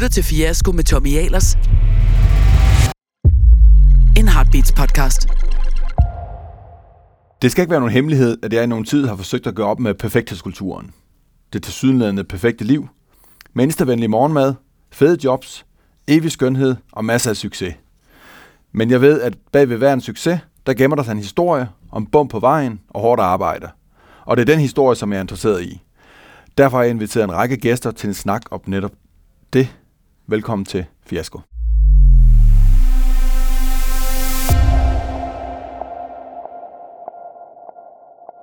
lytter til Fiasko med Tommy Ahlers. En Heartbeats podcast. Det skal ikke være nogen hemmelighed, at jeg i nogen tid har forsøgt at gøre op med perfekthedskulturen. Det tilsyneladende perfekte liv. Menneskevenlig morgenmad, fede jobs, evig skønhed og masser af succes. Men jeg ved, at bag ved hver en succes, der gemmer der sig en historie om bum på vejen og hårdt arbejde. Og det er den historie, som jeg er interesseret i. Derfor har jeg inviteret en række gæster til en snak om netop det. Velkommen til Fiasko.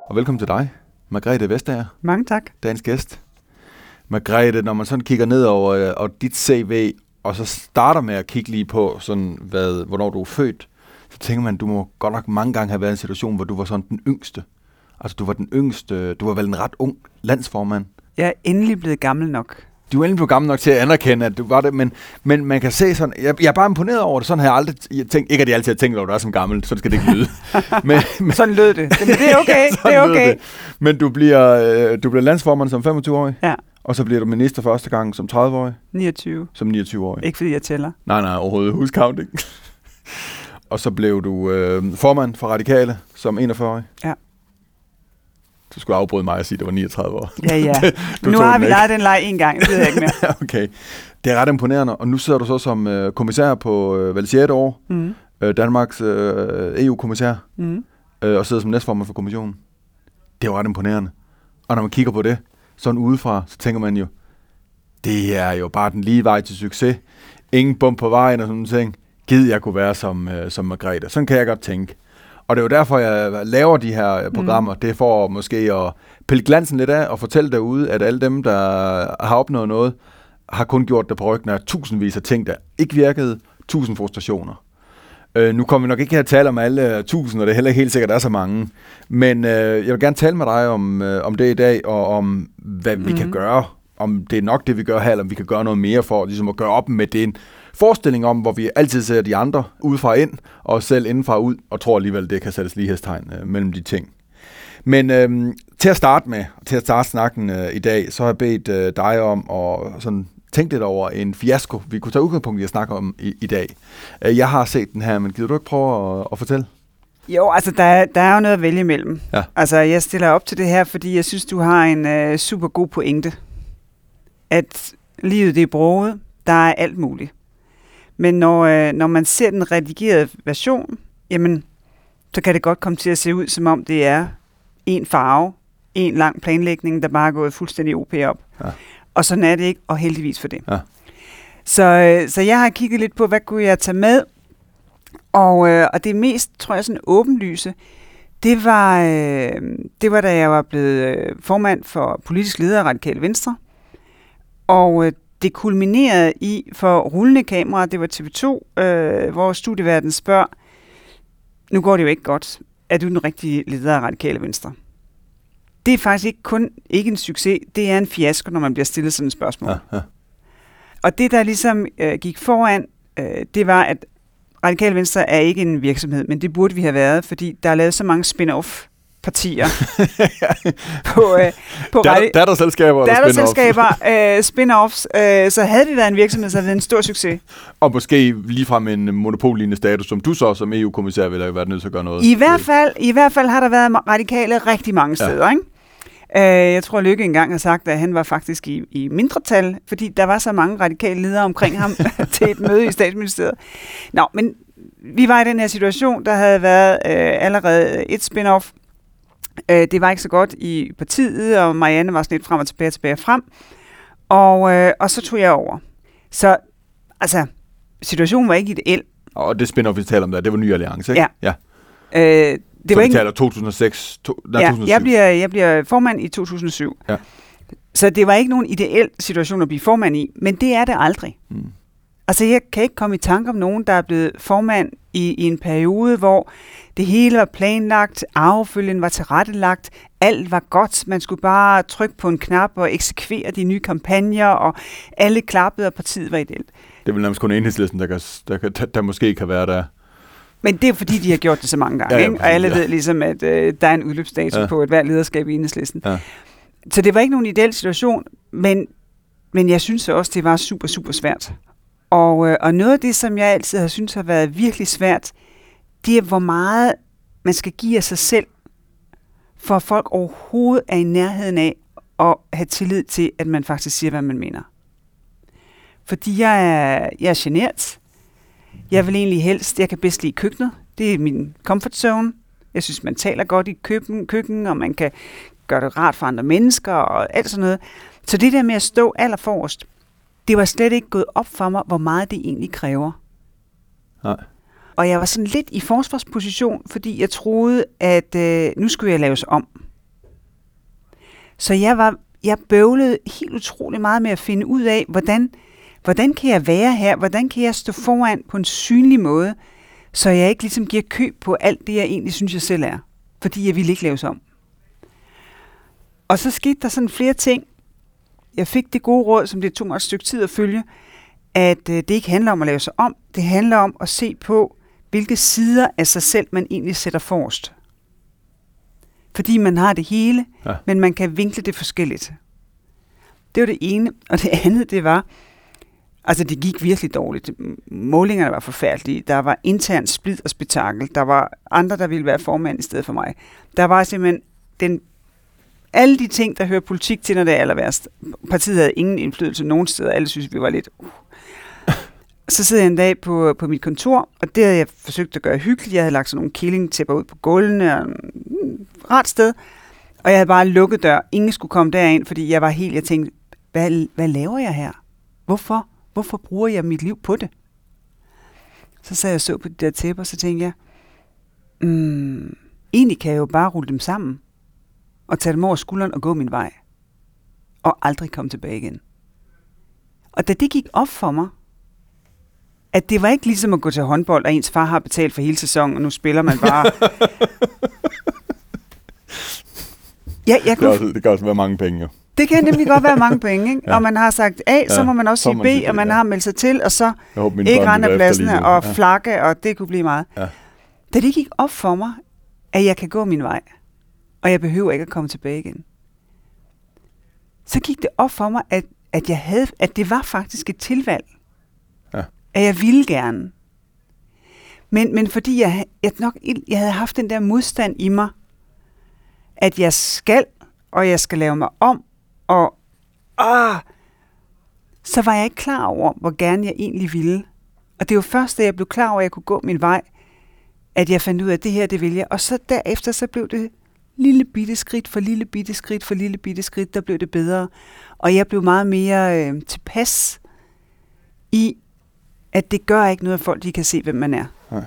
Og velkommen til dig, Margrethe Vestager, Mange tak. dagens gæst. Margrethe, når man sådan kigger ned over øh, og dit CV, og så starter med at kigge lige på, sådan, hvad, hvornår du er født, så tænker man, du må godt nok mange gange have været i en situation, hvor du var sådan den yngste. Altså, du var den yngste, du var vel en ret ung landsformand. Jeg er endelig blevet gammel nok. Du er endelig blevet gammel nok til at anerkende, at du var det, men, men man kan se sådan, jeg, jeg er bare imponeret over det, sådan har jeg aldrig jeg tænkt, ikke at jeg altid har tænkt over, at du er som gammel, så skal det ikke lyde. men, men, Sådan lød det. Men det er okay. det sådan er okay. det. Men du bliver, øh, du bliver landsformand som 25-årig, Ja, og så bliver du minister første gang som 30-årig, 29. som 29-årig. Ikke fordi jeg tæller. Nej, nej, overhovedet huscounting. og så blev du øh, formand for Radikale som 41-årig. Ja. Du skulle afbryde mig og sige, at det var 39 år. Ja, ja. Du nu har vi leget den leg en gang. Det ved jeg ikke mere. okay. Det er ret imponerende, og nu sidder du så som øh, kommissær på øh, 6. år, Mm. øh, Danmarks øh, EU-kommissær, Mm. øh, og sidder som næstformand for kommissionen. Det er jo ret imponerende. Og når man kigger på det, sådan udefra, så tænker man jo, det er jo bare den lige vej til succes. Ingen bump på vejen og sådan nogle ting. Gid jeg kunne være som, øh, som Margrethe. Sådan kan jeg godt tænke. Og det er jo derfor, jeg laver de her øh, programmer. Mm. Det er for måske at pille glansen lidt af og fortælle derude, at alle dem, der har opnået noget, har kun gjort det på ryggen af tusindvis af ting, der ikke virkede. Tusind frustrationer. Øh, nu kommer vi nok ikke her at tale om alle tusind, og det er heller ikke helt sikkert, at der er så mange. Men øh, jeg vil gerne tale med dig om, øh, om det i dag, og om hvad vi Mhm. kan gøre. Om det er nok det, vi gør her, eller om vi kan gøre noget mere for ligesom at gøre op med den forestilling om, hvor vi altid ser de andre udefra ind, og os selv indenfra ud, og tror alligevel, det kan sættes lighedstegn øh, mellem de ting. Men øh, til at starte med, til at starte snakken øh, i dag, så har jeg bedt øh, dig om at sådan, tænke lidt over en fiasko, vi kunne tage udgangspunkt i at snakke om i, i dag. Øh, jeg har set den her, men gider du ikke prøve at, at fortælle? Jo, altså der, er- der er jo noget at vælge imellem. Ja. Altså jeg stiller op til det her, fordi jeg synes, du har en øh, super god pointe. At livet det er broget, der er alt muligt. Men når, øh, når man ser den redigerede version, jamen, så kan det godt komme til at se ud, som om det er en farve, en lang planlægning, der bare er gået fuldstændig OP op. Ja. Og sådan er det ikke, og heldigvis for det. Ja. Så, øh, så jeg har kigget lidt på, hvad kunne jeg tage med, og, øh, og det mest, tror jeg, sådan åbenlyse, det var, øh, det var, da jeg var blevet øh, formand for politisk leder af Radikale Venstre. Og øh, det kulminerede i for rullende kamera, det var TV2, øh, hvor studieverden spørger, nu går det jo ikke godt, er du den rigtige leder af Radikale Venstre? Det er faktisk ikke kun ikke en succes, det er en fiasko, når man bliver stillet sådan et spørgsmål. Ja, ja. Og det, der ligesom øh, gik foran, øh, det var, at Radikale Venstre er ikke en virksomhed, men det burde vi have været, fordi der er lavet så mange spin-off partier på, øh, på Der, radi- der er der selskaber, der spænder datterselskaber, øh, spin-offs, øh, så havde vi været en virksomhed, så havde det en stor succes. Og måske ligefrem en monopollignende status, som du så som EU-kommissær ville have været nødt til at gøre noget. I hvert fald, i hvert fald har der været radikale rigtig mange Ja. steder, ikke? Øh, jeg tror, Lykke engang har sagt, at han var faktisk i, i mindretal, fordi der var så mange radikale ledere omkring ham til et møde i statsministeriet. Nå, men vi var i den her situation, der havde været øh, allerede et spin-off. Øh, det var ikke så godt i partiet, og Marianne var sådan lidt frem og tilbage, tilbage og frem. Og, øh, og så tog jeg over. Så, altså, situationen var ikke ideel. Og det spænder vi taler om der, det var Ny Alliance, ikke? Ja. ja. Øh, det så var vi ikke taler 2006, to, nej, ja, 2007. jeg bliver, jeg bliver formand i 2007. Ja. Så det var ikke nogen ideel situation at blive formand i, men det er det aldrig. Mm. Altså, jeg kan ikke komme i tanke om nogen, der er blevet formand i, i en periode, hvor det hele var planlagt, arvefølgen var tilrettelagt, alt var godt, man skulle bare trykke på en knap og eksekvere de nye kampagner, og alle klappede, og partiet var ideelt. Det er vel nærmest kun enhedslisten, der, kan, der, der, der måske kan være der. Men det er fordi, de har gjort det så mange gange, Ja, ja, ikke? og alle ja. ved ligesom, at øh, der er en udløbsdato ja. på et hvert lederskab i enhedslisten. Ja. Så det var ikke nogen ideel situation, men men jeg synes også, det var super, super svært. Og, øh, og noget af det, som jeg altid har synes har været virkelig svært, det er, hvor meget man skal give af sig selv, for at folk overhovedet er i nærheden af at have tillid til, at man faktisk siger, hvad man mener. Fordi jeg er, jeg er genert. Jeg vil egentlig helst, jeg kan bedst lide køkkenet. Det er min comfort zone. Jeg synes, man taler godt i køkken, køkken og man kan gøre det rart for andre mennesker og alt sådan noget. Så det der med at stå allerforrest, det var slet ikke gået op for mig, hvor meget det egentlig kræver. Nej. Og jeg var sådan lidt i forsvarsposition, fordi jeg troede, at øh, nu skulle jeg laves om. Så jeg var jeg bøvlede helt utrolig meget med at finde ud af, hvordan, hvordan kan jeg være her? Hvordan kan jeg stå foran på en synlig måde, så jeg ikke ligesom giver køb på alt det, jeg egentlig synes, jeg selv er. Fordi jeg ville ikke laves om. Og så skete der sådan flere ting. Jeg fik det gode råd, som det tog mig et stykke tid at følge, at øh, det ikke handler om at lave sig om. Det handler om at se på, hvilke sider af sig selv, man egentlig sætter forrest. Fordi man har det hele, Ja. men man kan vinkle det forskelligt. Det var det ene. Og det andet, det var, altså det gik virkelig dårligt. Målingerne var forfærdelige. Der var intern splid og spektakel. Der var andre, der ville være formand i stedet for mig. Der var simpelthen den, alle de ting, der hører politik til, når det er aller værst. Partiet havde ingen indflydelse nogen steder. Alle synes, vi var lidt... Uh. Så sidder jeg en dag på, på mit kontor, og det havde jeg forsøgt at gøre hyggeligt. Jeg havde lagt sådan nogle killingtæpper ud på gulvene, og mm, rart sted. Og jeg havde bare lukket dør. Ingen skulle komme derind, fordi jeg var helt, jeg tænkte, hvad, hvad laver jeg her? Hvorfor? Hvorfor bruger jeg mit liv på det? Så sad jeg og så på de der tæpper, så tænkte jeg, mm, egentlig kan jeg jo bare rulle dem sammen, og tage dem over skulderen og gå min vej, og aldrig komme tilbage igen. Og da det gik op for mig, at det var ikke ligesom at gå til håndbold, og ens far har betalt for hele sæsonen, og nu spiller man bare. ja, jeg Det, kunne, kan også, det kan også være mange penge, jo. det kan nemlig godt være mange penge, ikke? Ja. Og man har sagt A, så Ja, må man også så sige B, sige og man ja. har meldt sig til, og så håber, ikke rende af nu. og Ja. flakke, og det kunne blive meget. Ja. Da det gik op for mig, at jeg kan gå min vej, og jeg behøver ikke at komme tilbage igen, så gik det op for mig, at, at, jeg havde, at det var faktisk et tilvalg. Ja. At jeg ville gerne. Men, men fordi jeg, jeg nok jeg havde haft den der modstand i mig, at jeg skal, og jeg skal lave mig om, og ah, så var jeg ikke klar over, hvor gerne jeg egentlig ville. Og det var først, da jeg blev klar over, at jeg kunne gå min vej, at jeg fandt ud af, at det her, det vil jeg. Og så derefter, så blev det lille bitte skridt for lille bitte skridt for lille bitte skridt, der blev det bedre. Og jeg blev meget mere øh, tilpas i, at det gør ikke noget, at folk de kan se, hvem man er. Nej.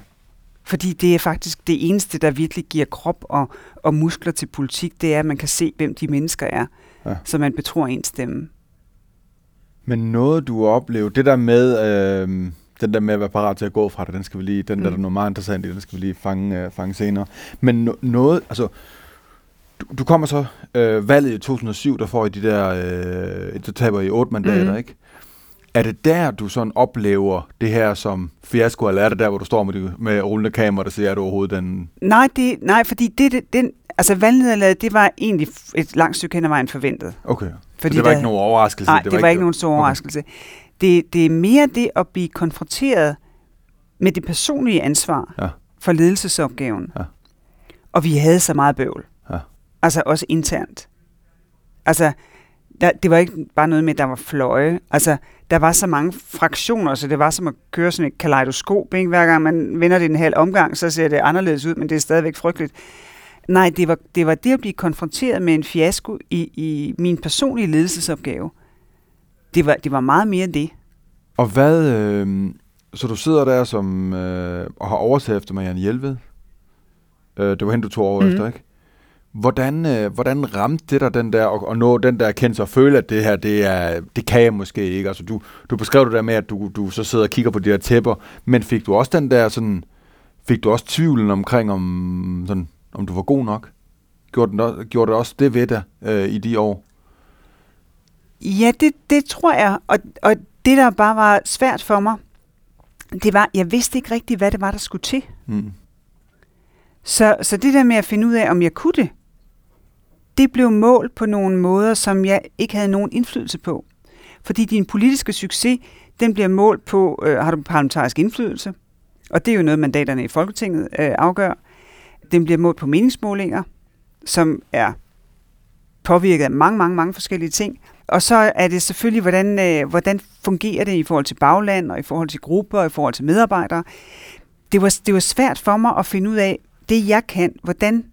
Fordi det er faktisk det eneste, der virkelig giver krop og, og muskler til politik, det er, at man kan se, hvem de mennesker er, Ja. så man betror ens stemme. Men noget, du har oplevet, det der med, øh, den der med at være parat til at gå fra det, den skal vi lige, den mm. der, der er noget meget interessant i, den skal vi lige fange, øh, fange senere. Men no, noget, altså, du, du kommer så, øh, valget i 2007, der får I de der, øh, der taber I otte mandater, Mhm. ikke? Er det der, du sådan oplever det her som fiasko, eller er det der, hvor du står med, de, med rullende kamera, der siger, at du overhovedet den... Nej, det, nej fordi det, det, den, altså valgnederlaget, det var egentlig et langt stykke hen ad vejen forventet. Okay, fordi Fordi det var der- ikke nogen overraskelse? Nej, det, det var ikke nogen stor okay. overraskelse. Det, det er mere det at blive konfronteret med det personlige ansvar Ja. for ledelsesopgaven. Ja. Og vi havde så meget bøvl. Altså også internt. Altså, der, det var ikke bare noget med, at der var fløje. Altså, der var så mange fraktioner, så det var som at køre sådan et kaleidoskop. Ikke? Hver gang man vender det en halv omgang, så ser det anderledes ud, men det er stadigvæk frygteligt. Nej, det var det, var det at blive konfronteret med en fiasko i, i min personlige ledelsesopgave. Det var, det var meget mere det. Og hvad, øh, så du sidder der som, øh, og har overtaget efter Marianne Hjelved. Øh, det var hende, du tog over mm. Efter, ikke? Hvordan, øh, hvordan ramte det dig den der, og, og nå den der erkendelse og føle, at det her, det, er, det kan jeg måske ikke? Altså, du, du beskrev det der med, at du, du så sidder og kigger på de der tæpper, men fik du også den der sådan, fik du også tvivlen omkring, om, sådan, om du var god nok? Gjorde, den, også- gjorde det også det ved dig øh, i de år? Ja, det, det tror jeg. Og, og det, der bare var svært for mig, det var, jeg vidste ikke rigtigt, hvad det var, der skulle til. Mm. Så, så det der med at finde ud af, om jeg kunne det, det blev målt på nogle måder, som jeg ikke havde nogen indflydelse på. Fordi din politiske succes, den bliver målt på, øh, har du parlamentarisk indflydelse? Og det er jo noget, mandaterne i Folketinget øh, afgør. Den bliver målt på meningsmålinger, som er påvirket af mange, mange, mange forskellige ting. Og så er det selvfølgelig, hvordan, øh, hvordan fungerer det i forhold til bagland, og i forhold til grupper, og i forhold til medarbejdere. Det var, det var svært for mig at finde ud af, det jeg kan, hvordan,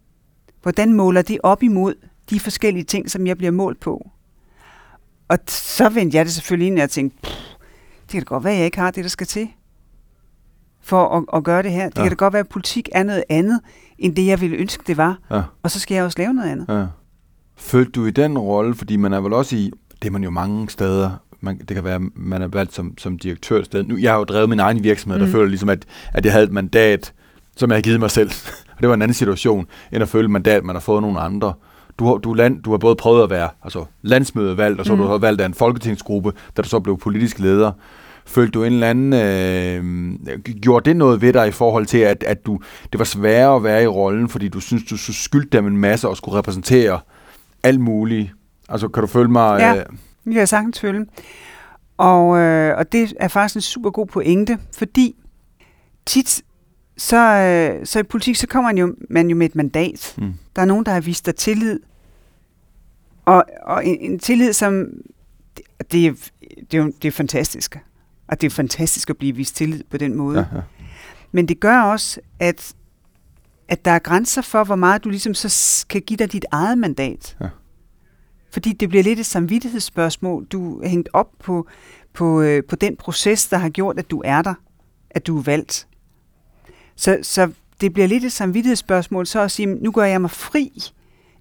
hvordan måler det op imod de forskellige ting, som jeg bliver målt på. Og så vendte jeg det selvfølgelig ind, og jeg tænkte, det kan da godt være, at jeg ikke har det, der skal til for at, at gøre det her. Det ja. kan da godt være, at politik er noget andet, end det, jeg ville ønske, det var. Ja. Og så skal jeg også lave noget andet. Ja. Følte du i den rolle, fordi man er vel også i, det er man jo mange steder, man, det kan være, man er valgt som, som direktør et sted. Nu, jeg har jo drevet min egen virksomhed, mm. der føler ligesom, at, at jeg havde et mandat, som jeg har givet mig selv. og det var en anden situation, end at føle et mandat, man har fået nogle andre. Du har, du, land, du har både prøvet at være altså, landsmødevalgt, og så mm. du har valgt af en folketingsgruppe, da du så blev politisk leder. Følte du en eller anden... Øh, gjorde det noget ved dig i forhold til, at, at du, det var sværere at være i rollen, fordi du synes, du skyldte dem en masse og skulle repræsentere alt muligt? Altså, kan du følge mig? Ja, øh... jeg kan sagtens følge. Og, øh, og det er faktisk en super god pointe, fordi tit så, øh, så i politik, så kommer man jo, man jo med et mandat. Mm. Der er nogen, der har vist dig tillid. Og, og en, en tillid, som... Det, det, er, det, er, det er fantastisk. Og det er fantastisk at blive vist tillid på den måde. Ja, ja. Men det gør også, at, at der er grænser for, hvor meget du ligesom så kan give dig dit eget mandat. Ja. Fordi det bliver lidt et samvittighedsspørgsmål. Du er hængt op på, på, øh, på den proces, der har gjort, at du er der. At du er valgt. Så, så det bliver lidt et samvittighedsspørgsmål, så at sige, nu gør jeg mig fri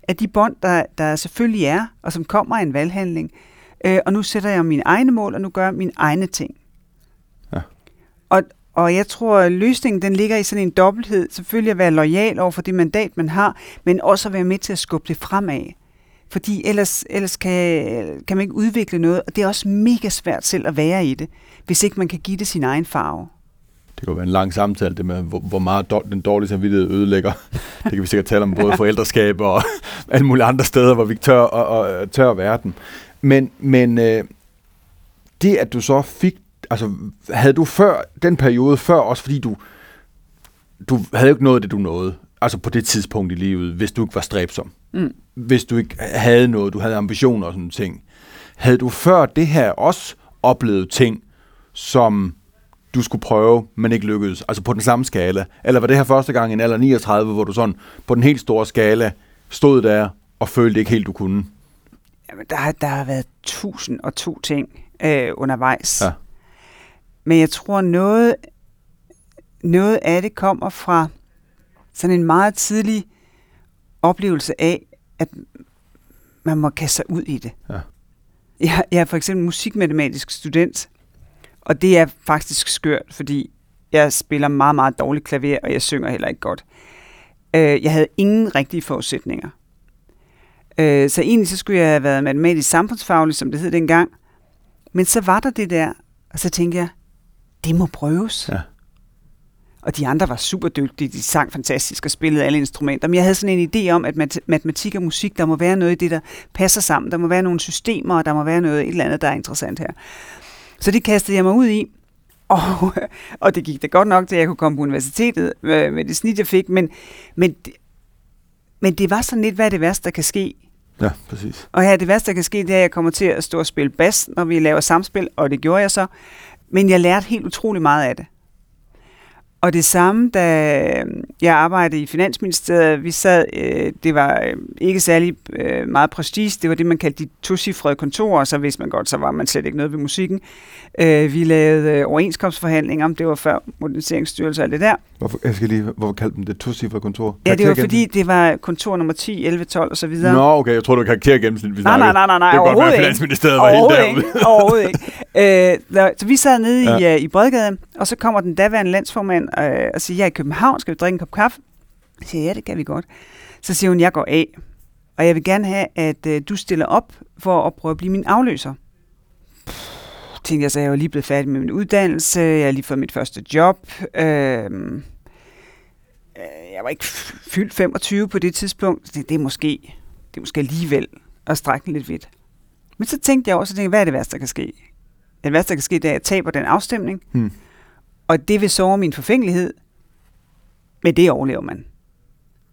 af de bånd, der, der selvfølgelig er, og som kommer af en valghandling. Øh, og nu sætter jeg mine egne mål, og nu gør jeg mine egne ting. Ja. Og, og jeg tror, at løsningen den ligger i sådan en dobbelthed. Selvfølgelig at være lojal over for det mandat, man har, men også at være med til at skubbe det fremad. Fordi ellers, ellers kan, kan man ikke udvikle noget, og det er også mega svært selv at være i det, hvis ikke man kan give det sin egen farve. Det kan jo være en lang samtale, det med, hvor, hvor meget do, den dårlige samvittighed ødelægger. Det kan vi sikkert tale om både forældreskab og alle mulige andre steder, hvor vi tør, og, og, tør at være den. Men, men øh, det, at du så fik, altså havde du før, den periode før også, fordi du, du havde jo ikke noget det, du nåede, altså på det tidspunkt i livet, hvis du ikke var stræbsom. Mm. Hvis du ikke havde noget, du havde ambitioner og sådan ting. Havde du før det her også oplevet ting, som du skulle prøve, men ikke lykkedes? Altså på den samme skala? Eller var det her første gang i en alder 39, hvor du sådan på den helt store skala stod der og følte ikke helt, du kunne? Jamen, der, der har været tusind og to ting øh, undervejs. Ja. Men jeg tror, noget, noget af det kommer fra sådan en meget tidlig oplevelse af, at man må kaste sig ud i det. Ja. Jeg, jeg er for eksempel musikmatematisk student, og det er faktisk skørt, fordi jeg spiller meget, meget dårligt klaver, og jeg synger heller ikke godt. Øh, jeg havde ingen rigtige forudsætninger. Øh, så egentlig så skulle jeg have været matematisk samfundsfaglig, som det hed dengang. Men så var der det der, og så tænkte jeg, det må prøves. Ja. Og de andre var super dygtige, de sang fantastisk og spillede alle instrumenter. Men jeg havde sådan en idé om, at matematik og musik, der må være noget i det, der passer sammen. Der må være nogle systemer, og der må være noget et eller andet, der er interessant her. Så det kastede jeg mig ud i. Og, og det gik da godt nok til, at jeg kunne komme på universitetet med, med det snit, jeg fik. Men, men, men det var sådan lidt, hvad er det værste, der kan ske? Ja, præcis. Og her det værste, der kan ske, det er, at jeg kommer til at stå og spille bas, når vi laver samspil, og det gjorde jeg så. Men jeg lærte helt utrolig meget af det. Og det samme, da jeg arbejdede i Finansministeriet, vi sad, øh, det var øh, ikke særlig øh, meget prestige, det var det, man kaldte de tosifrede kontorer, så hvis man godt, så var man slet ikke noget ved musikken. Øh, vi lavede øh, overenskomstforhandlinger, det var før moderniseringsstyrelse og alt det der. Hvorfor, jeg skal lige, hvorfor kaldte man det tosifrede kontor? Ja, det var fordi, det var kontor nummer 10, 11, 12 og så videre. Nå, okay, jeg tror du var karaktergennemsnit, vi nej, nej, nej, nej, nej, det kan godt være, Finansministeriet var helt derude. Ikke, overhovedet ikke. Øh, så vi sad nede ja. i, uh, i Bredgade, og så kommer den daværende landsformand øh, og siger, jeg er i København, skal vi drikke en kop kaffe? Jeg siger, ja, det kan vi godt. Så siger hun, jeg går af, og jeg vil gerne have, at øh, du stiller op for at prøve at blive min afløser. Pff, tænkte jeg så, jeg var lige blevet færdig med min uddannelse, jeg har lige fået mit første job. Øh, jeg var ikke fyldt 25 på det tidspunkt. Det, det, er måske, det er måske alligevel at strække lidt vidt. Men så tænkte jeg også, tænkte, hvad er det værste, der kan ske? Det værste, der kan ske, det er, at jeg taber den afstemning, Hmm og det vil såre min forfængelighed, men det overlever man.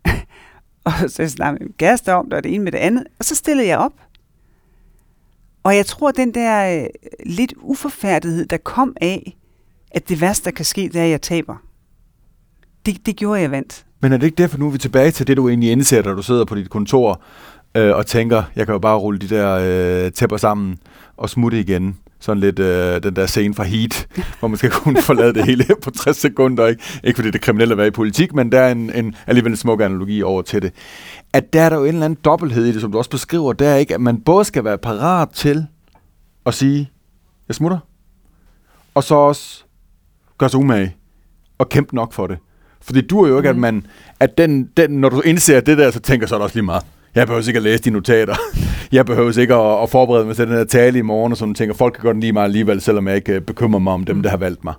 og så snakkede jeg med min kæreste om det, og det ene med det andet, og så stillede jeg op. Og jeg tror, den der øh, lidt uforfærdighed, der kom af, at det værste, der kan ske, det er, at jeg taber. Det, det gjorde jeg vandt. Men er det ikke derfor, nu er vi tilbage til det, du egentlig indser, når du sidder på dit kontor øh, og tænker, jeg kan jo bare rulle de der øh, tæpper sammen og smutte igen. Sådan lidt øh, den der scene fra Heat, hvor man skal kunne forlade det hele på 60 sekunder. Ikke, ikke fordi det er kriminelt at være i politik, men der er en, en alligevel en smuk analogi over til det. At der er der jo en eller anden dobbelthed i det, som du også beskriver, der er ikke, at man både skal være parat til at sige, jeg smutter, og så også gøre sig umage og kæmpe nok for det. Fordi du er jo ikke, mm. at man, at den, den, når du indser det der, så tænker så er det også lige meget. Jeg behøver ikke at læse de notater. Jeg behøver ikke at, at forberede mig til den her tale i morgen, og sådan tænker, folk kan godt lige meget alligevel, selvom jeg ikke øh, bekymrer mig om dem, der har valgt mig.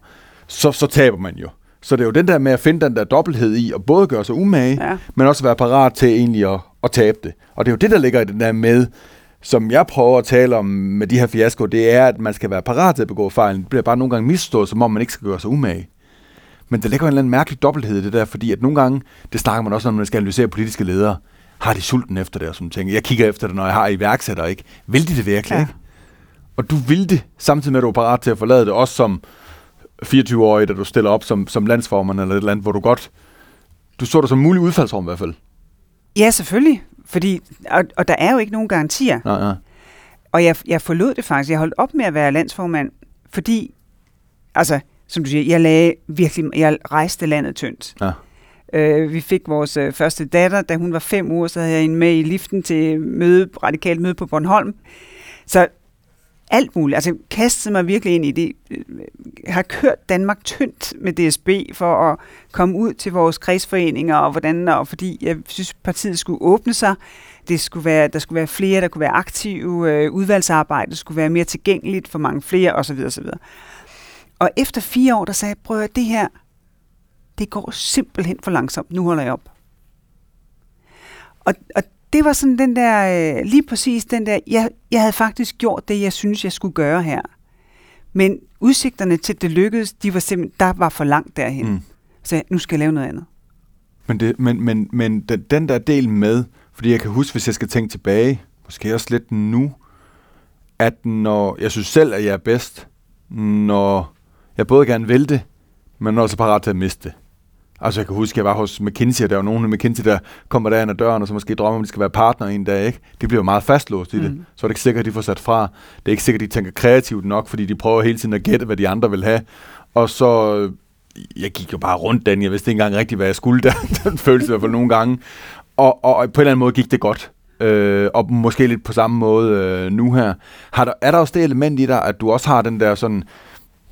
Så, så taber man jo. Så det er jo den der med at finde den der dobbelthed i, at både gøre sig umage, Ja. men også være parat til egentlig at, at tabe det. Og det er jo det, der ligger i den der med, som jeg prøver at tale om med de her fiasko, det er, at man skal være parat til at begå fejl. Det bliver bare nogle gange misstået, som om man ikke skal gøre sig umage. Men der ligger en eller anden mærkelig dobbelthed i det der, fordi at nogle gange, det snakker man også om, når man skal analysere politiske ledere, har de sulten efter det, og som tænker, jeg kigger efter det, når jeg har iværksætter, ikke? Vil de det virkelig, ja. ikke? Og du vil det, samtidig med, at du er parat til at forlade det, også som 24-årig, da du stiller op som, som landsformand eller et eller andet, hvor du godt, du så det som mulig udfaldsrum i hvert fald. Ja, selvfølgelig. Fordi, og, og der er jo ikke nogen garantier. Nej, nej. Og jeg, jeg forlod det faktisk. Jeg holdt op med at være landsformand, fordi, altså, som du siger, jeg lagde virkelig, jeg rejste landet tyndt. Ja. Øh, vi fik vores øh, første datter, da hun var fem uger, så havde jeg hende med i liften til møde, radikalt møde på Bornholm. Så alt muligt. Altså, kastede mig virkelig ind i det. Jeg har kørt Danmark tyndt med DSB for at komme ud til vores kredsforeninger, og hvordan, og fordi jeg synes, partiet skulle åbne sig. Det skulle være, der skulle være flere, der kunne være aktive. Øh, udvalgsarbejdet skulle være mere tilgængeligt for mange flere, osv. osv. Og efter fire år, der sagde jeg, prøv at det her, det går simpelthen for langsomt. Nu holder jeg op. Og, og det var sådan den der, øh, lige præcis den der, jeg, jeg havde faktisk gjort det, jeg synes, jeg skulle gøre her. Men udsigterne til, det lykkedes, de var simpelthen, der var for langt derhen. Mm. Så jeg, nu skal jeg lave noget andet. Men, det, men, men, men den, der del med, fordi jeg kan huske, hvis jeg skal tænke tilbage, måske også lidt nu, at når jeg synes selv, at jeg er bedst, når jeg både gerne vil det, men også parat til at miste det. Altså jeg kan huske, jeg var hos McKinsey, og der var nogen af McKinsey, der kommer der ind ad døren, og så måske drømmer om, at de skal være partner en dag, ikke? De bliver jo meget fastlåst i det. Mm. Så er det ikke sikkert, at de får sat fra. Det er ikke sikkert, at de tænker kreativt nok, fordi de prøver hele tiden at gætte, hvad de andre vil have. Og så, øh, jeg gik jo bare rundt den, jeg vidste ikke engang rigtigt, hvad jeg skulle der. den følelse i hvert fald nogle gange. Og, og, og på en eller anden måde gik det godt. Øh, og måske lidt på samme måde øh, nu her. Har der, er der også det element i dig, at du også har den der sådan,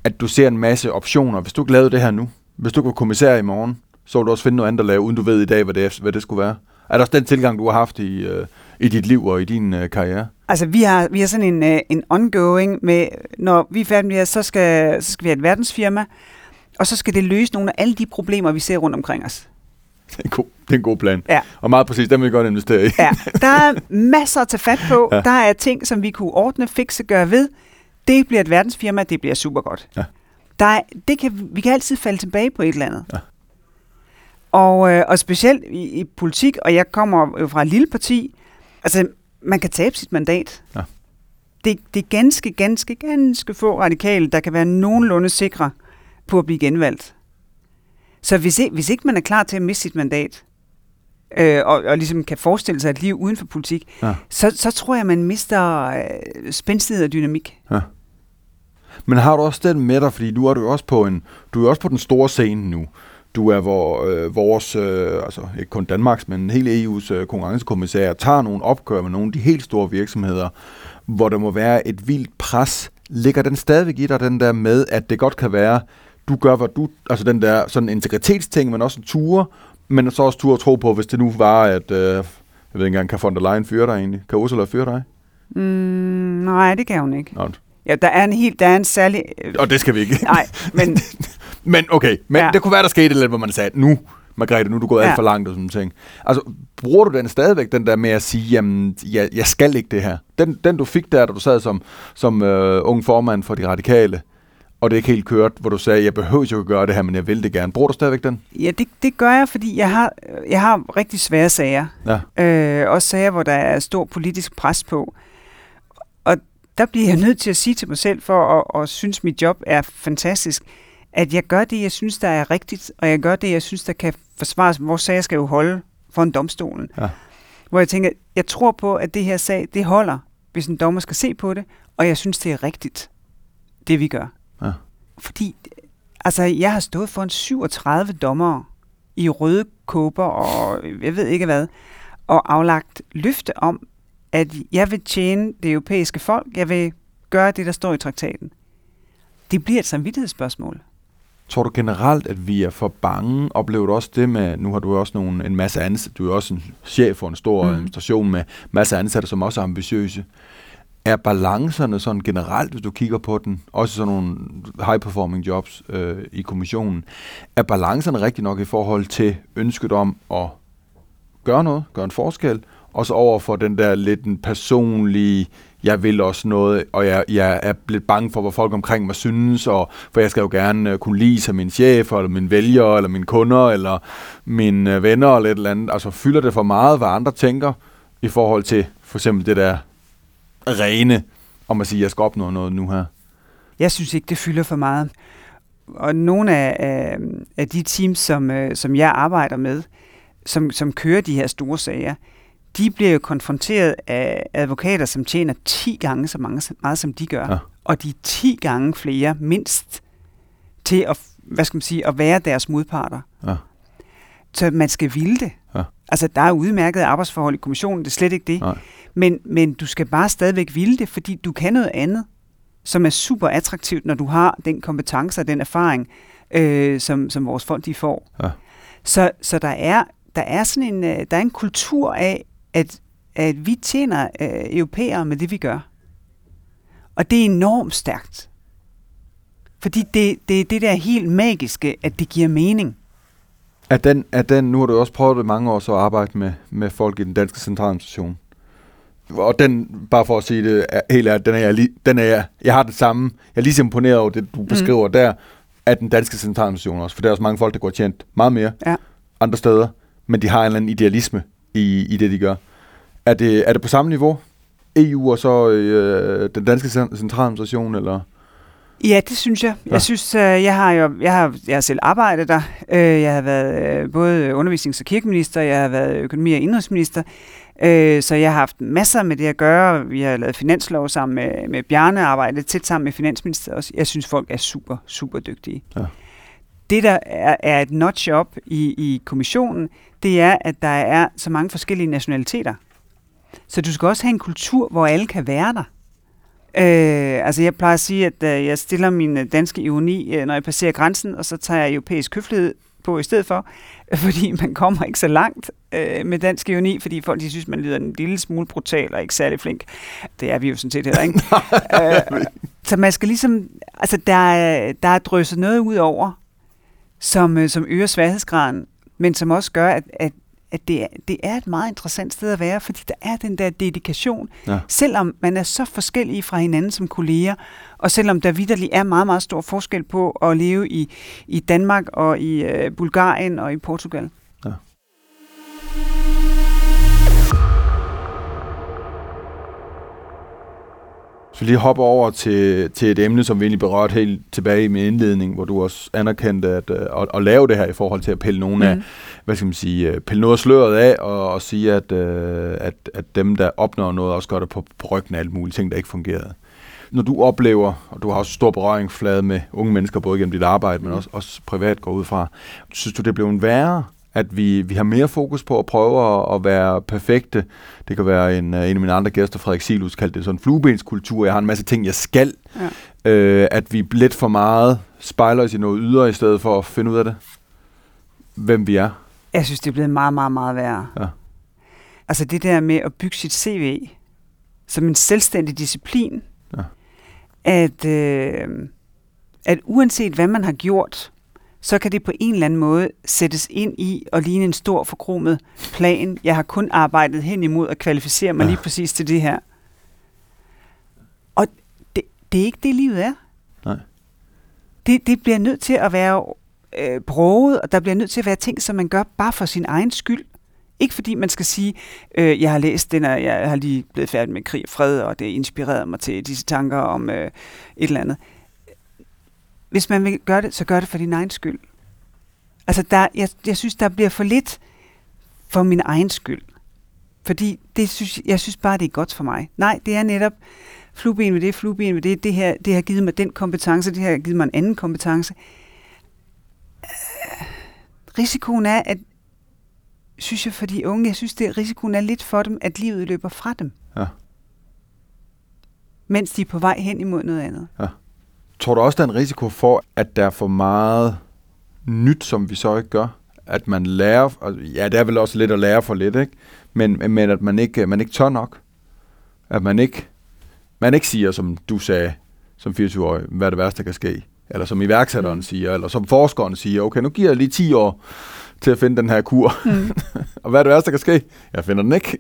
at du ser en masse optioner. Hvis du ikke lavede det her nu, hvis du ikke var kommissær i morgen, så ville du også finde noget andet at lave, uden du ved i dag, hvad det, hvad det skulle være. Er der også den tilgang, du har haft i, øh, i dit liv og i din øh, karriere? Altså, vi har, vi har sådan en, øh, en ongoing med, når vi er færdige med så skal, så skal vi have et verdensfirma, og så skal det løse nogle af alle de problemer, vi ser rundt omkring os. Det er en god, det er en god plan. Ja. Og meget præcis, den vil jeg godt investere i. Ja, der er masser at tage fat på. Ja. Der er ting, som vi kunne ordne, fikse, gøre ved. Det bliver et verdensfirma, det bliver super godt. Ja. Der er, det kan, vi kan altid falde tilbage på et eller andet. Ja. Og, øh, og specielt i, i politik, og jeg kommer jo fra et lille parti, altså man kan tabe sit mandat. Ja. Det, det er ganske, ganske, ganske få radikale, der kan være nogenlunde sikre på at blive genvalgt. Så hvis ikke, hvis ikke man er klar til at miste sit mandat, øh, og, og ligesom kan forestille sig et liv uden for politik, Ja. så, så tror jeg, man mister øh, spændstighed og dynamik. Men har du også den med dig, fordi nu er du også på en, du er også på den store scene nu. Du er hvor, øh, vores, øh, altså ikke kun Danmarks, men hele EU's øh, konkurrencekommissær, tager nogle opgør med nogle af de helt store virksomheder, hvor der må være et vildt pres. Ligger den stadigvæk i dig, den der med, at det godt kan være, du gør, hvad du, altså den der sådan integritetsting, men også en ture, men så også ture at tro på, hvis det nu var, at, øh, jeg ved ikke engang, kan von der Leyen fyre dig egentlig? Kan Ursula fyre dig? Mm, nej, det kan hun ikke. Nå, Ja, der er en helt, der er en særlig... Øh, og det skal vi ikke. nej, men Men okay, men ja. Det kunne være, der skete lidt, hvor man sagde, nu Margrethe, nu er du gået ja. Alt for langt og sådan ting. Altså, bruger du den stadigvæk, den der med at sige, jamen, jeg, jeg skal ikke det her? Den, den du fik der, da du sad som, som øh, ung formand for de radikale, og det ikke helt kørt, hvor du sagde, jeg behøver jo ikke gøre det her, men jeg vil det gerne. Bruger du stadigvæk den? Ja, det, det gør jeg, fordi jeg har, jeg har rigtig svære sager. Ja. Øh, også sager, hvor der er stor politisk pres på. Der bliver jeg nødt til at sige til mig selv, for at, at synes, mit job er fantastisk, at jeg gør det, jeg synes, der er rigtigt, og jeg gør det, jeg synes, der kan forsvares. Vores sager skal jo holde for en domstolen. Ja. Hvor jeg tænker, jeg tror på, at det her sag, det holder, hvis en dommer skal se på det, og jeg synes, det er rigtigt, det vi gør. Ja. Fordi, altså, jeg har stået for en 37 dommere i røde kåber og jeg ved ikke hvad, og aflagt løfte om, at jeg vil tjene det europæiske folk, jeg vil gøre det, der står i traktaten. Det bliver et samvittighedsspørgsmål. Tror du generelt, at vi er for bange? Oplever du også det med, nu har du også nogle, en masse ansatte, du er også en chef for en stor Mm. administration med masser af ansatte, som også er ambitiøse. Er balancerne sådan generelt, hvis du kigger på den, også sådan nogle high-performing jobs øh, i kommissionen, er balancerne rigtig nok i forhold til ønsket om at gøre noget, gøre en forskel, også over for den der lidt en personlige, jeg vil også noget, og jeg, jeg er lidt bange for, hvad folk omkring mig synes, og for jeg skal jo gerne øh, kunne lide sig min chef, eller min vælger, eller mine kunder, eller mine øh, venner, eller et eller andet. Altså fylder det for meget, hvad andre tænker, i forhold til for eksempel det der rene, om at sige, at jeg skal opnå noget nu her. Jeg synes ikke, det fylder for meget. Og nogle af, af, af de teams, som, øh, som jeg arbejder med, som, som kører de her store sager, de bliver jo konfronteret af advokater, som tjener 10 gange så mange, meget, som de gør. Ja. Og de er 10 gange flere, mindst, til at, hvad skal man sige, at være deres modparter. Ja. Så man skal ville det. Ja. Altså, der er udmærkede arbejdsforhold i kommissionen, det er slet ikke det. Nej. Men, men du skal bare stadigvæk ville det, fordi du kan noget andet, som er super attraktivt, når du har den kompetence og den erfaring, øh, som, som vores folk de får. Ja. Så, så der er der er sådan en øh, der er en kultur af at at vi tjener øh, europæere med det vi gør. Og det er enormt stærkt. Fordi det, det er det der helt magiske, at det giver mening. Er den, er den, nu har du også prøvet det mange år så at arbejde med, med folk i den danske centraladministration. Og den, bare for at sige det er, helt ærligt, den er jeg, den er jeg, jeg har det samme. Jeg er lige så imponeret over det, du beskriver mm. der, af den danske centraladministration også. For der er også mange folk, der går tjent meget mere Ja. andre steder, men de har en eller anden idealisme i, i det, de gør. Er det, er det på samme niveau? EU og så øh, den danske cen- centraladministration, eller? Ja, det synes jeg. Ja. Jeg synes, øh, jeg har jo, jeg har, jeg har selv arbejdet der. Øh, Jeg har været øh, både undervisnings- og kirkeminister, jeg har været økonomi- og indrigsminister, så jeg har haft masser med det at gøre. Vi har lavet finanslov sammen med, med Bjarne, arbejdet tæt sammen med Finansministeriet også. Jeg synes, folk er super, super dygtige. Ja. Det, der er, er et notch op i, i kommissionen, det er, at der er så mange forskellige nationaliteter. Så du skal også have en kultur, hvor alle kan være der. Øh, altså jeg plejer at sige, at øh, jeg stiller min øh, danske ironi, øh, når jeg passerer grænsen, og så tager jeg europæisk høflighed på i stedet for, fordi man kommer ikke så langt øh, med dansk ironi, fordi folk de synes, man lyder en lille smule brutal og ikke særlig flink. Det er vi jo sådan set heller ikke. øh, så man skal ligesom, altså der er, der er drysset noget ud over, som, øh, som øger sværhedsgraden, men som også gør, at, at, at det, er, det er et meget interessant sted at være, fordi der er den der dedikation, Ja. selvom man er så forskellige fra hinanden som kolleger, og selvom der vidderlig er meget, meget stor forskel på at leve i, i Danmark og i øh, Bulgarien og i Portugal. Så lige hoppe over til, til et emne, som vi egentlig berørte helt tilbage i min indledning, hvor du også anerkendte at, øh, at, at lave det her i forhold til at pille nogle af, Mhm. hvad skal man sige, øh, pille noget af sløret af, og, og sige, at, øh, at, at dem, der opnår noget, også gør det på, på ryggen af alle mulige ting, der ikke fungerede. Når du oplever, og du har også stor berøringsflade med unge mennesker, både gennem dit arbejde, men også, også privat går ud fra, synes du, det blev en værre, at vi, vi har mere fokus på at prøve at, at være perfekte. Det kan være en, øh, en af mine andre gæster, Frederik Silus, kaldte det sådan en fluebenskultur. Jeg har en masse ting, jeg skal. Ja. Øh, at vi lidt for meget spejler os i noget ydre, i stedet for at finde ud af det. Hvem vi er. Jeg synes, det er blevet meget, meget, meget værre. Ja. Altså det der med at bygge sit CV som en selvstændig disciplin, Ja. at, øh, at uanset hvad man har gjort, så kan det på en eller anden måde sættes ind i og ligne en stor forkromet plan. Jeg har kun arbejdet hen imod at kvalificere mig Ja. lige præcis til det her. Og det, det er ikke det, livet er. Nej. Det, det bliver nødt til at være øh, broget, og der bliver nødt til at være ting, som man gør bare for sin egen skyld. Ikke fordi man skal sige, øh, jeg har læst den, og jeg har lige blevet færdig med krig og fred, og det inspirerede mig til disse tanker om øh, et eller andet. Hvis man vil gøre det, så gør det for din egen skyld. Altså, der, jeg, jeg synes, der bliver for lidt for min egen skyld. Fordi det synes, jeg synes bare, det er godt for mig. Nej, det er netop flueben ved det, flueben ved det, det her, det har givet mig den kompetence, det her har givet mig en anden kompetence. Øh, risikoen er, at synes jeg for de unge, jeg synes, det risikoen er lidt for dem, at livet løber fra dem. Ja. Mens de er på vej hen imod noget andet. Tror du også, der er en risiko for, at der er for meget nyt, som vi så ikke gør? At man lærer, ja, det er vel også lidt at lære for lidt, ikke? Men, men at man ikke, man ikke tør nok. At man ikke, man ikke siger, som du sagde, som 24-årig, hvad er det værste, der kan ske? Eller som iværksætteren Mm. siger, eller som forskeren siger, okay, nu giver jeg lige 10 år til at finde den her kur. Mm. og hvad er det værste, der kan ske? Jeg finder den ikke.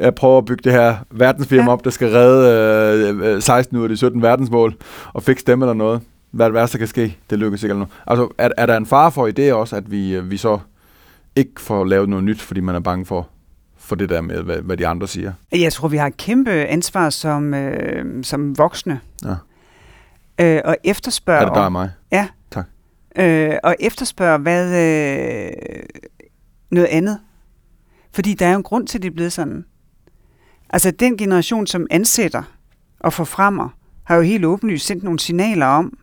Jeg prøver at bygge det her verdensfirma Ja. op, der skal redde øh, øh, 16 ud af de 17 verdensmål, og fikse dem eller noget. Hvad det værste, kan ske? Det lykkes ikke eller noget. Altså, er, er der en fare for i det også, at vi, øh, vi så ikke får lavet noget nyt, fordi man er bange for, for det der med, hvad, hvad de andre siger? Jeg tror, vi har et kæmpe ansvar som, øh, som voksne. Ja. Øh, og efterspørge... Er det der og mig? Ja. Tak. Øh, og efterspørge hvad, øh, noget andet. Fordi der er jo en grund til, at det er blevet sådan. Altså den generation, som ansætter og forfremmer, har jo helt åbenlyst sendt nogle signaler om,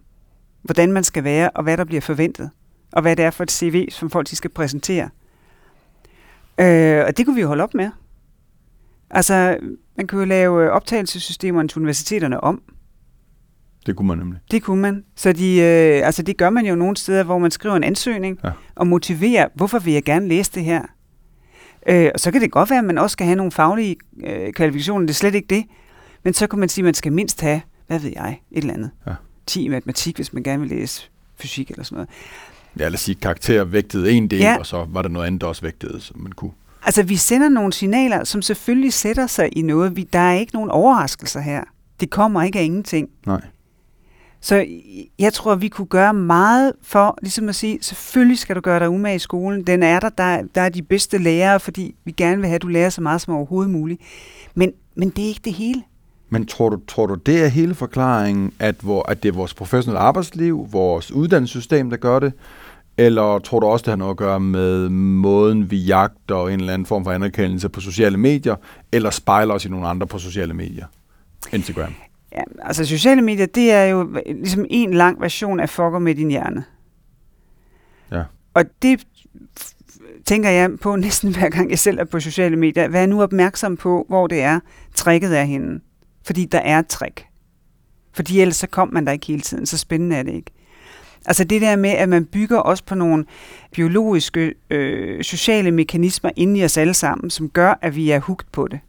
hvordan man skal være, og hvad der bliver forventet. Og hvad det er for et CV, som folk de skal præsentere. Øh, og det kunne vi jo holde op med. Altså, man kunne jo lave optagelsessystemerne til universiteterne om. Det kunne man nemlig. Det kunne man. Så de, øh, altså det gør man jo nogle steder, hvor man skriver en ansøgning Ja. og motiverer, hvorfor vil jeg gerne læse det her. Øh, og så kan det godt være, at man også skal have nogle faglige øh, kvalifikationer. Det er slet ikke det. Men så kan man sige, at man skal mindst have, hvad ved jeg, et eller andet. Ja. 10 i matematik, hvis man gerne vil læse fysik eller sådan noget. Ja, lad os sige, karakter vægtede en del, Ja. og så var der noget andet, der også vægtede, som man kunne. Altså, vi sender nogle signaler, som selvfølgelig sætter sig i noget. Vi, der er ikke nogen overraskelser her. Det kommer ikke af ingenting. Nej. Så jeg tror, vi kunne gøre meget for ligesom at sige, selvfølgelig skal du gøre dig umage i skolen. Den er der, der, der er de bedste lærere, fordi vi gerne vil have, at du lærer så meget som overhovedet muligt. Men, men det er ikke det hele. Men tror du, tror du, det er hele forklaringen, at, hvor, at det er vores professionelle arbejdsliv, vores uddannelsessystem, der gør det? Eller tror du også, det har noget at gøre med måden, vi jagter en eller anden form for anerkendelse på sociale medier, eller spejler os i nogle andre på sociale medier? Instagram. Ja, altså sociale medier, det er jo ligesom en lang version af fucker med din hjerne. Ja. Og det tænker jeg på næsten hver gang jeg selv er på sociale medier. Vær nu opmærksom på, hvor det er, tricket er henne. Fordi der er et trick. Fordi ellers så kom man der ikke hele tiden. Så spændende er det ikke. Altså det der med, at man bygger også på nogle biologiske, øh, sociale mekanismer inde i os alle sammen, som gør, at vi er hugt på det.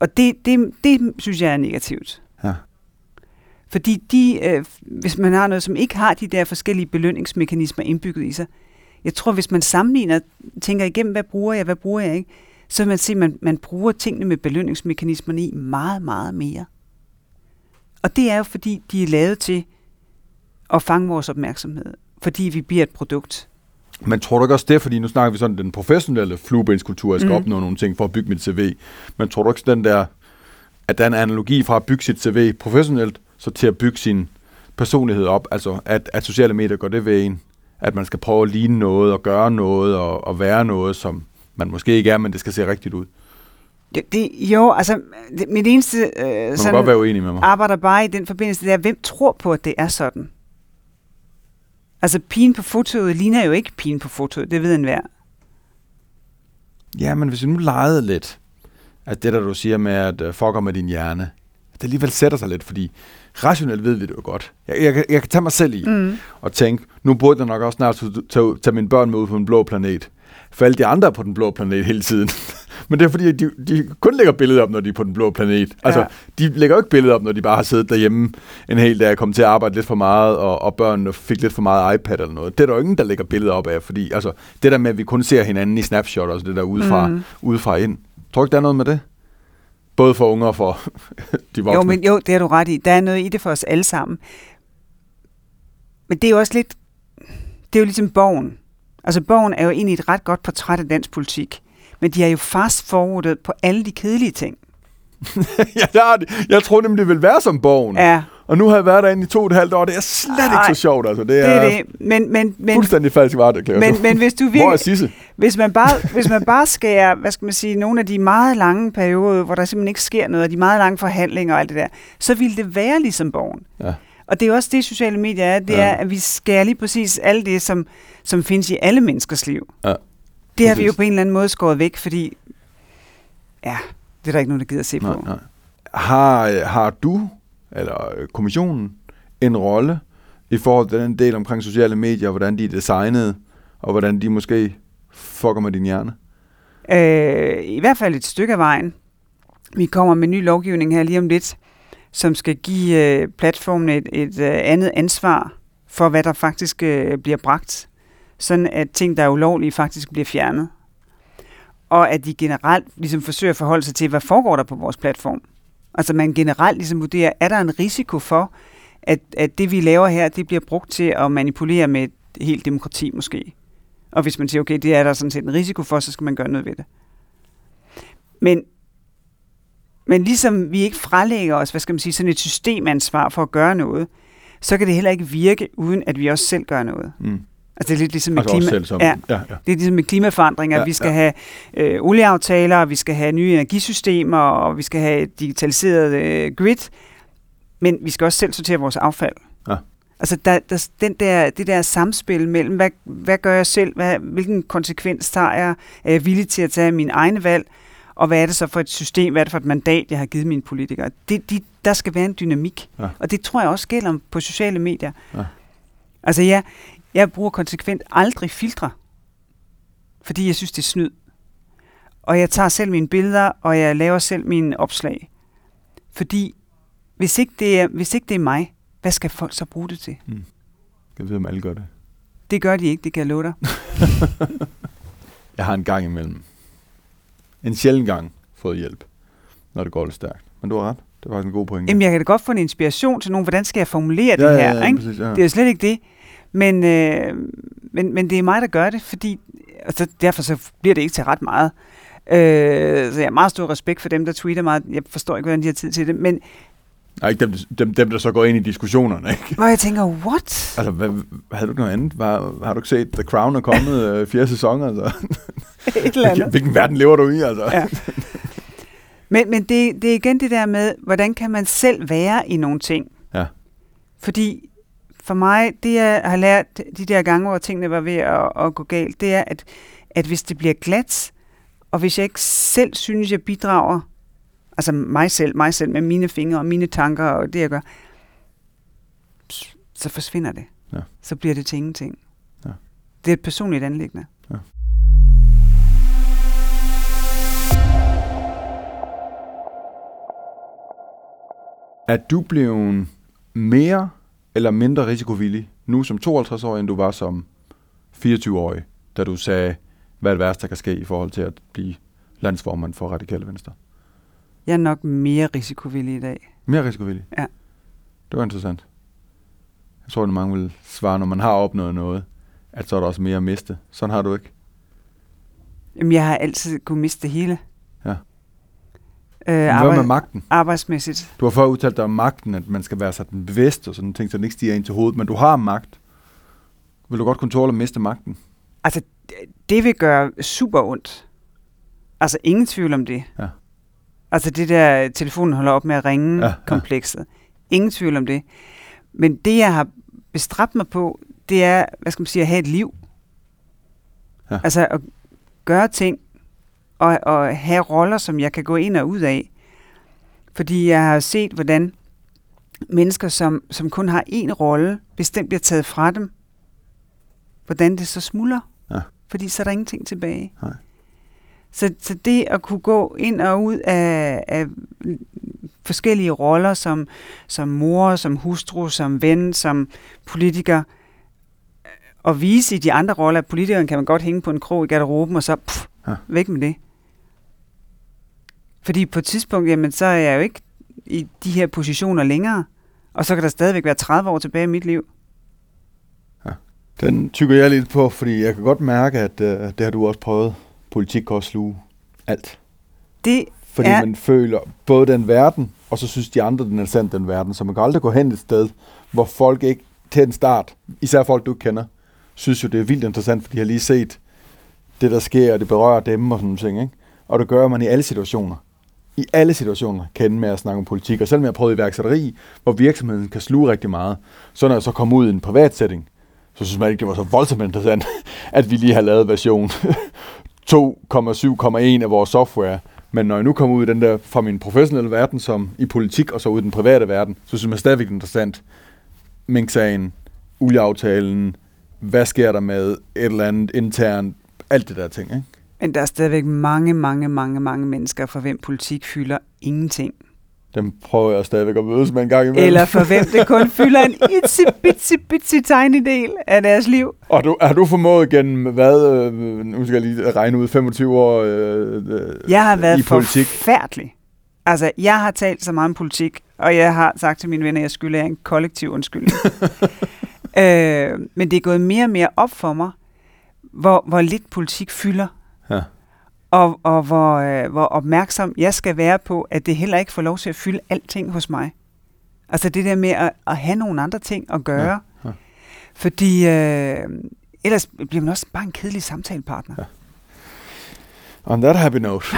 Og det, det, det synes jeg er negativt. Ja. Fordi de, øh, hvis man har noget, som ikke har de der forskellige belønningsmekanismer indbygget i sig, jeg tror, hvis man sammenligner, tænker igennem, hvad bruger jeg, hvad bruger jeg ikke, så vil man se, at man, man bruger tingene med belønningsmekanismerne i meget, meget mere. Og det er jo, fordi de er lavet til at fange vores opmærksomhed. Fordi vi bliver et produkt. Men tror du ikke også det, fordi nu snakker vi sådan den professionelle fluebenskultur, jeg skal Mm. opnå nogle ting for at bygge mit CV. Men tror du ikke den der, at der er en analogi fra at bygge sit CV professionelt, så til at bygge sin personlighed op, altså at, at sociale medier går det ved en, at man skal prøve at ligne noget og gøre noget og, og være noget, som man måske ikke er, men det skal se rigtigt ud. Det, det, jo, altså, det, mit eneste øh, sådan, godt være uenig med mig. arbejder bare i den forbindelse, det er, hvem tror på, at det er sådan? Altså, pigen på fotoet ligner jo ikke pigen på fotoet, det ved enhver. Ja, men hvis vi nu legede lidt, at det der du siger med, at uh, fucker med din hjerne, det alligevel sætter sig lidt, fordi rationelt ved vi det jo godt. Jeg, jeg, kan- jeg kan tage mig selv i Mm. og tænke, nu burde jeg nok også snart tage, tage, tage mine børn med ud på en blå planet. For alle de andre er på den blå planet hele tiden. Men det er fordi, de, de kun lægger billeder op, når de er på den blå planet. Altså, Ja. de lægger jo ikke billeder op, når de bare har siddet derhjemme en hel dag og kommet til at arbejde lidt for meget, og, og børnene fik lidt for meget iPad eller noget. Det er der jo ingen, der lægger billeder op af, fordi altså, det der med, at vi kun ser hinanden i snapshot, altså det der udefra, mm. udefra ind. Tror du ikke, der er noget med det? Både for unge og for de voksne. Jo, men jo, det har du ret i. Der er noget i det for os alle sammen. Men det er jo også lidt... Det er jo ligesom Borgen. Altså, Borgen er jo egentlig et ret godt portræt af dansk politik. Men de har jo fast forwardet på alle de kedelige ting. ja, jeg, det. jeg troede nemlig, det ville være som bogen. Ja, Og nu har jeg været derinde i to og et halvt år. Det er slet Ej, ikke så sjovt. Altså. Det det er, det. Men, men, men, fuldstændig falsk vareerklæring. men, men hvis du Hvor er virkelig, Sisse? hvis man bare, hvis man bare skærer, hvad skal man sige, nogle af de meget lange perioder, hvor der simpelthen ikke sker noget, og de meget lange forhandlinger og alt det der, så ville det være ligesom Borgen. Ja. Og det er jo også det, sociale medier er. Det Ja. er, at vi skærer lige præcis alt det, som, som findes i alle menneskers liv. Ja, Det har vi jo på en eller anden måde skåret væk, fordi ja, det er der ikke nogen, der gider at se Nej, på. nej. Har, har du, eller øh, kommissionen, en rolle i forhold til den del omkring sociale medier, hvordan de er designet, og hvordan de måske fucker med din hjerne? Øh, I hvert fald et stykke af vejen. Vi kommer med ny lovgivning her lige om lidt, som skal give øh, platformen et, et øh, andet ansvar for, hvad der faktisk øh, bliver bragt. Sådan at ting, der er ulovlige, faktisk bliver fjernet. Og at de generelt ligesom forsøger at forholde sig til, hvad foregår der på vores platform. Altså man generelt ligesom vurderer, er der en risiko for, at, at det vi laver her, det bliver brugt til at manipulere med et helt demokrati måske. Og hvis man siger, okay, det er der sådan set en risiko for, så skal man gøre noget ved det. Men, men ligesom vi ikke frelægger os, hvad skal man sige, sådan et systemansvar for at gøre noget, så kan det heller ikke virke, uden at vi også selv gør noget. Mm. Altså det er lidt ligesom med Altså klima. selv ja, ja, ja. det er ligesom med klimaforandringer. Ja, Ja, vi skal ja. ja. have øh, olieaftaler, vi skal have nye energisystemer, og vi skal have et digitaliseret øh, grid. Men vi skal også selv sortere vores affald. Ja. Altså der, der, den der, det der samspil mellem, hvad, hvad gør jeg selv, hvad, hvilken konsekvens tager jeg, er jeg villig til at tage mine egne valg, og hvad er det så for et system, hvad er det for et mandat, jeg har givet mine politikere. Det, de, der skal være en dynamik, Ja. og det tror jeg også gælder på sociale medier. Ja. Altså jeg, jeg bruger konsekvent aldrig filtre, fordi jeg synes, det er snyd. Og jeg tager selv mine billeder, og jeg laver selv mine opslag. Fordi hvis ikke det er, hvis ikke det er mig, hvad skal folk så bruge det til? Jeg ved, om alle gør det. Det gør de ikke, det kan jeg love dig. Jeg har en gang imellem, en sjælden gang, fået hjælp, når det går lidt stærkt. Men du har ret. Det var en god pointe. Jamen, jeg kan da godt få en inspiration til nogen, hvordan skal jeg formulere det her? ja, ikke? Præcis, ja. Det er jo slet ikke det. Men, øh, men, men det er mig, der gør det, fordi altså, derfor så bliver det ikke til ret meget. Øh, så jeg har meget stor respekt for dem, der tweeter meget. Jeg forstår ikke, hvordan de har tid til det. Men Nej, ikke dem, dem, dem, der så går ind i diskussionerne, ikke? hvor jeg tænker, what? Altså, hvad, havde du ikke noget andet? Var, har du ikke set The Crown er kommet øh, fjerde sæson? Altså? Et eller andet. Hvilken verden lever du i, altså? Ja. Men, men det, det er igen det der med, hvordan kan man selv være i nogle ting? Ja. Fordi for mig, det jeg har lært de der gange, hvor tingene var ved at, at gå galt, det er, at, at hvis det bliver glat, og hvis jeg ikke selv synes, jeg bidrager, altså mig selv, mig selv med mine fingre og mine tanker og det, jeg gør, så forsvinder det. Ja. Så bliver det til ingenting. Ja. Det er et personligt anlæggende. Er du blevet mere eller mindre risikovillig nu som 52-årig, end du var som 24-årig, da du sagde, hvad det værste, der kan ske i forhold til at blive landsformand for Radikale Venstre? Jeg er nok mere risikovillig i dag. Mere risikovillig? Ja. Det var interessant. Jeg tror, at mange vil svare, når man har opnået noget, at så er der også mere at miste. Sådan har du ikke. Jamen, jeg har altid kunne miste det hele. Øh, Hvad med arbejde, magten? arbejdsmæssigt. Du har før udtalt dig om magten, at man skal være sådan bevidst og sådan ting, så den ikke stiger ind til hovedet, men du har magt. Vil du godt kunne tåle at miste magten? Altså, det- vil gøre super ondt. Altså, ingen tvivl om det. Ja. Altså, det der, telefonen holder op med at ringe Ja, ja, ja. komplekset. Ingen tvivl om det. Men det, jeg har bestræbt mig på, det er, hvad skal man sige, at have et liv. Ja. Altså, at gøre ting, og, og have roller, som jeg kan gå ind og ud af. Fordi jeg har set, hvordan mennesker, som, som kun har én rolle, den bliver taget fra dem, hvordan det så smuldrer. Ja. Fordi så er der ingenting tilbage. Nej. Så, så det at kunne gå ind og ud af, af forskellige roller som, som mor, som hustru, som ven, som politiker, og vise i de andre roller, at politikeren kan man godt hænge på en krog i garderoben, og så pff, ja. væk med det. Fordi på et tidspunkt, jamen, så er jeg jo ikke i de her positioner længere, og så kan der stadigvæk være 30 år tilbage i mit liv. Den tykker jeg lidt på, fordi jeg kan godt mærke, at uh, det har du også prøvet. Politik kan også sluge alt. Det Fordi Ja. man føler både den verden, og så synes de andre, den er sandt, den verden. Så man kan aldrig gå hen et sted, hvor folk ikke til en start, især folk, du ikke kender, synes jo, det er vildt interessant, fordi de har lige set det, der sker, og det berører dem og sådan nogle ting. Ikke? Og det gør man i alle situationer. I alle situationer kan ende med at snakke om politik. Og selvom jeg har prøvet iværksætteri, hvor virksomheden kan sluge rigtig meget, så når jeg så kom ud i en privat setting, så synes man ikke, det var så voldsomt interessant, at vi lige har lavet version 2,7,1 af vores software. Men når jeg nu kommer ud i den der fra min professionelle verden, som i politik, og så ud i den private verden, så synes man stadigvæk, det er interessant. Mink-sagen, olieaftalen, hvad sker der med et eller andet internt, alt det der ting, ikke? Men der er stadigvæk mange, mange, mange, mange mennesker, for hvem politik fylder ingenting. Dem prøver jeg stadigvæk at mødes med en gang imellem. Eller for hvem det kun fylder en itzy bitzy bitzy tiny del af deres liv. Og du, har du formået gennem, hvad, øh, nu skal jeg lige regne ud, 25 år øh, øh, Jeg har været i politik? forfærdelig. Altså, jeg har talt så meget om politik, og jeg har sagt til mine venner, at jeg skylder jer en kollektiv undskyldning. øh, men det er gået mere og mere op for mig, hvor, hvor lidt politik fylder. Og, og hvor, øh, hvor opmærksom jeg skal være på, at det heller ikke får lov til at fylde alting hos mig. Altså det der med at, at have nogle andre ting at gøre. Ja, ja. Fordi øh, ellers bliver man også bare en kedelig samtalepartner. Ja. On that happy note.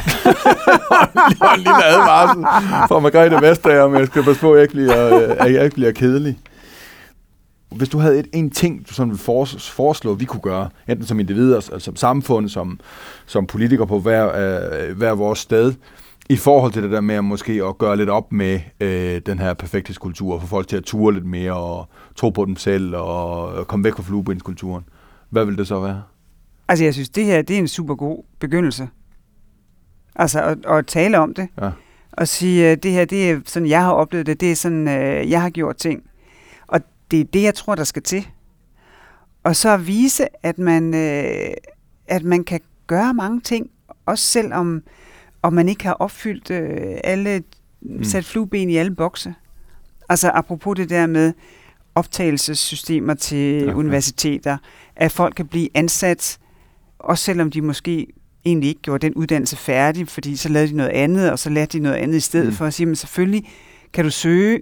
og en lille advarsel fra Margrethe Vestager, om jeg skal passe på, at jeg ikke bliver, øh, at jeg ikke bliver kedelig. Hvis du havde et, en ting, du sådan ville foreslå, vi kunne gøre, enten som individer, altså som samfund, som, som politikere på hver, øh, hver vores sted, i forhold til det der med at måske at gøre lidt op med øh, den her perfekthedskultur, og få folk til at ture lidt mere, og tro på dem selv, og komme væk fra fluebindskulturen. Hvad vil det så være? Altså, jeg synes, det her det er en super god begyndelse. Altså, at, at tale om det. Ja. Og sige, at det her, det er sådan, jeg har oplevet det. Det er sådan, øh, jeg har gjort ting. Det er det, jeg tror, der skal til. Og så at vise, at man, øh, at man kan gøre mange ting, også selvom om man ikke har opfyldt øh, alle, Mm. sat flueben i alle bokse. Altså apropos det der med optagelsessystemer til ja. universiteter, at folk kan blive ansat, også selvom de måske egentlig ikke gjorde den uddannelse færdig, fordi så lavede de noget andet, og så lærte de noget andet i stedet mm. for at sige, men selvfølgelig kan du søge,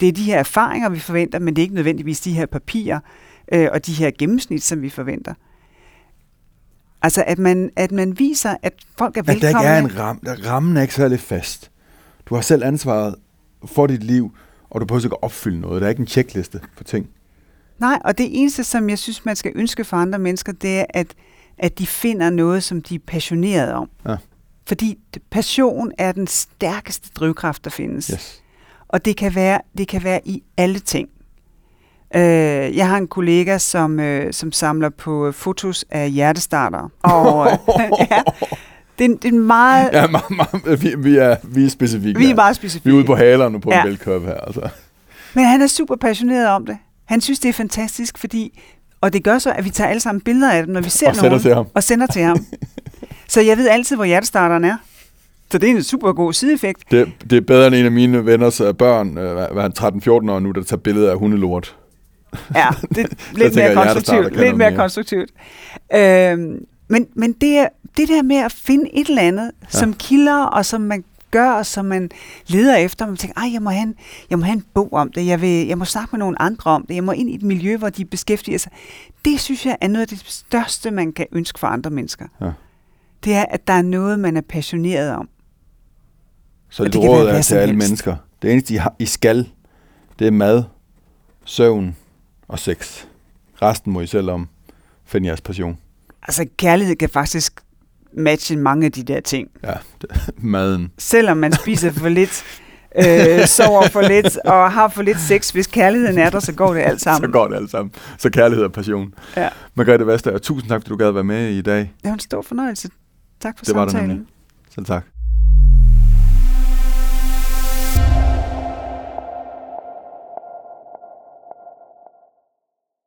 det er de her erfaringer, vi forventer, men det er ikke nødvendigvis de her papirer øh, og de her gennemsnit, som vi forventer. Altså, at man, at man viser, at folk er At der velkomne. ikke er en ram, rammen er ikke særlig fast. Du har selv ansvaret for dit liv, og du behøver ikke at opfylde noget. Der er ikke en tjekliste for ting. Nej, og det eneste, som jeg synes, man skal ønske for andre mennesker, det er, at, at de finder noget, som de er passionerede om. Ja. Fordi passion er den stærkeste drivkraft, der findes. Yes. Og det kan være, det kan være i alle ting. Øh, jeg har en kollega, som, øh, som samler på fotos af hjertestartere. Og øh, ja, det, er, det er meget... Ja, meget, meget, vi, vi, er, vi er specifikke. vi er her. meget specifikke. vi er ude på halerne på ja. En bælkøb her. Altså. Men han er super passioneret om det. Han synes, det er fantastisk, fordi... Og det gør så, at vi tager alle sammen billeder af dem, når vi ser Og sender nogen. til ham. Og sender til ham. så jeg ved altid, hvor hjertestarteren er. Så det er en super god sideeffekt. Det, det er bedre end en af mine venners øh, børn, øh, hvad han 13-14 år nu, der tager billeder af hundelort. Ja, det er lidt mere konstruktivt. Lidt mere mere. konstruktivt. Øhm, men men det, er, det der med at finde et eller andet, ja. som kilder, og som man gør, og som man leder efter, og man tænker, ej, jeg må, have en, jeg må have en bog om det, jeg, vil, jeg må snakke med nogle andre om det, jeg må ind i et miljø, hvor de beskæftiger sig. Det synes jeg er noget af det største, man kan ønske for andre mennesker. Ja. Det er, at der er noget, man er passioneret om. Så kan råd er til alle helst. mennesker. Det eneste, I, har, I skal, det er mad, søvn og sex. Resten må I selv om. Find jeres passion. Altså, kærlighed kan faktisk matche mange af de der ting. Ja, det, maden. selvom man spiser for lidt, øh, sover for lidt og har for lidt sex, hvis kærligheden er der, så går det alt Så sammen. går det alt sammen. Så kærlighed og passion. Ja. Margrethe Vestager, tusind tak, fordi du gad være med i dag. Det var en stor fornøjelse. Tak for Det var det samtalen. nemlig. Selv tak.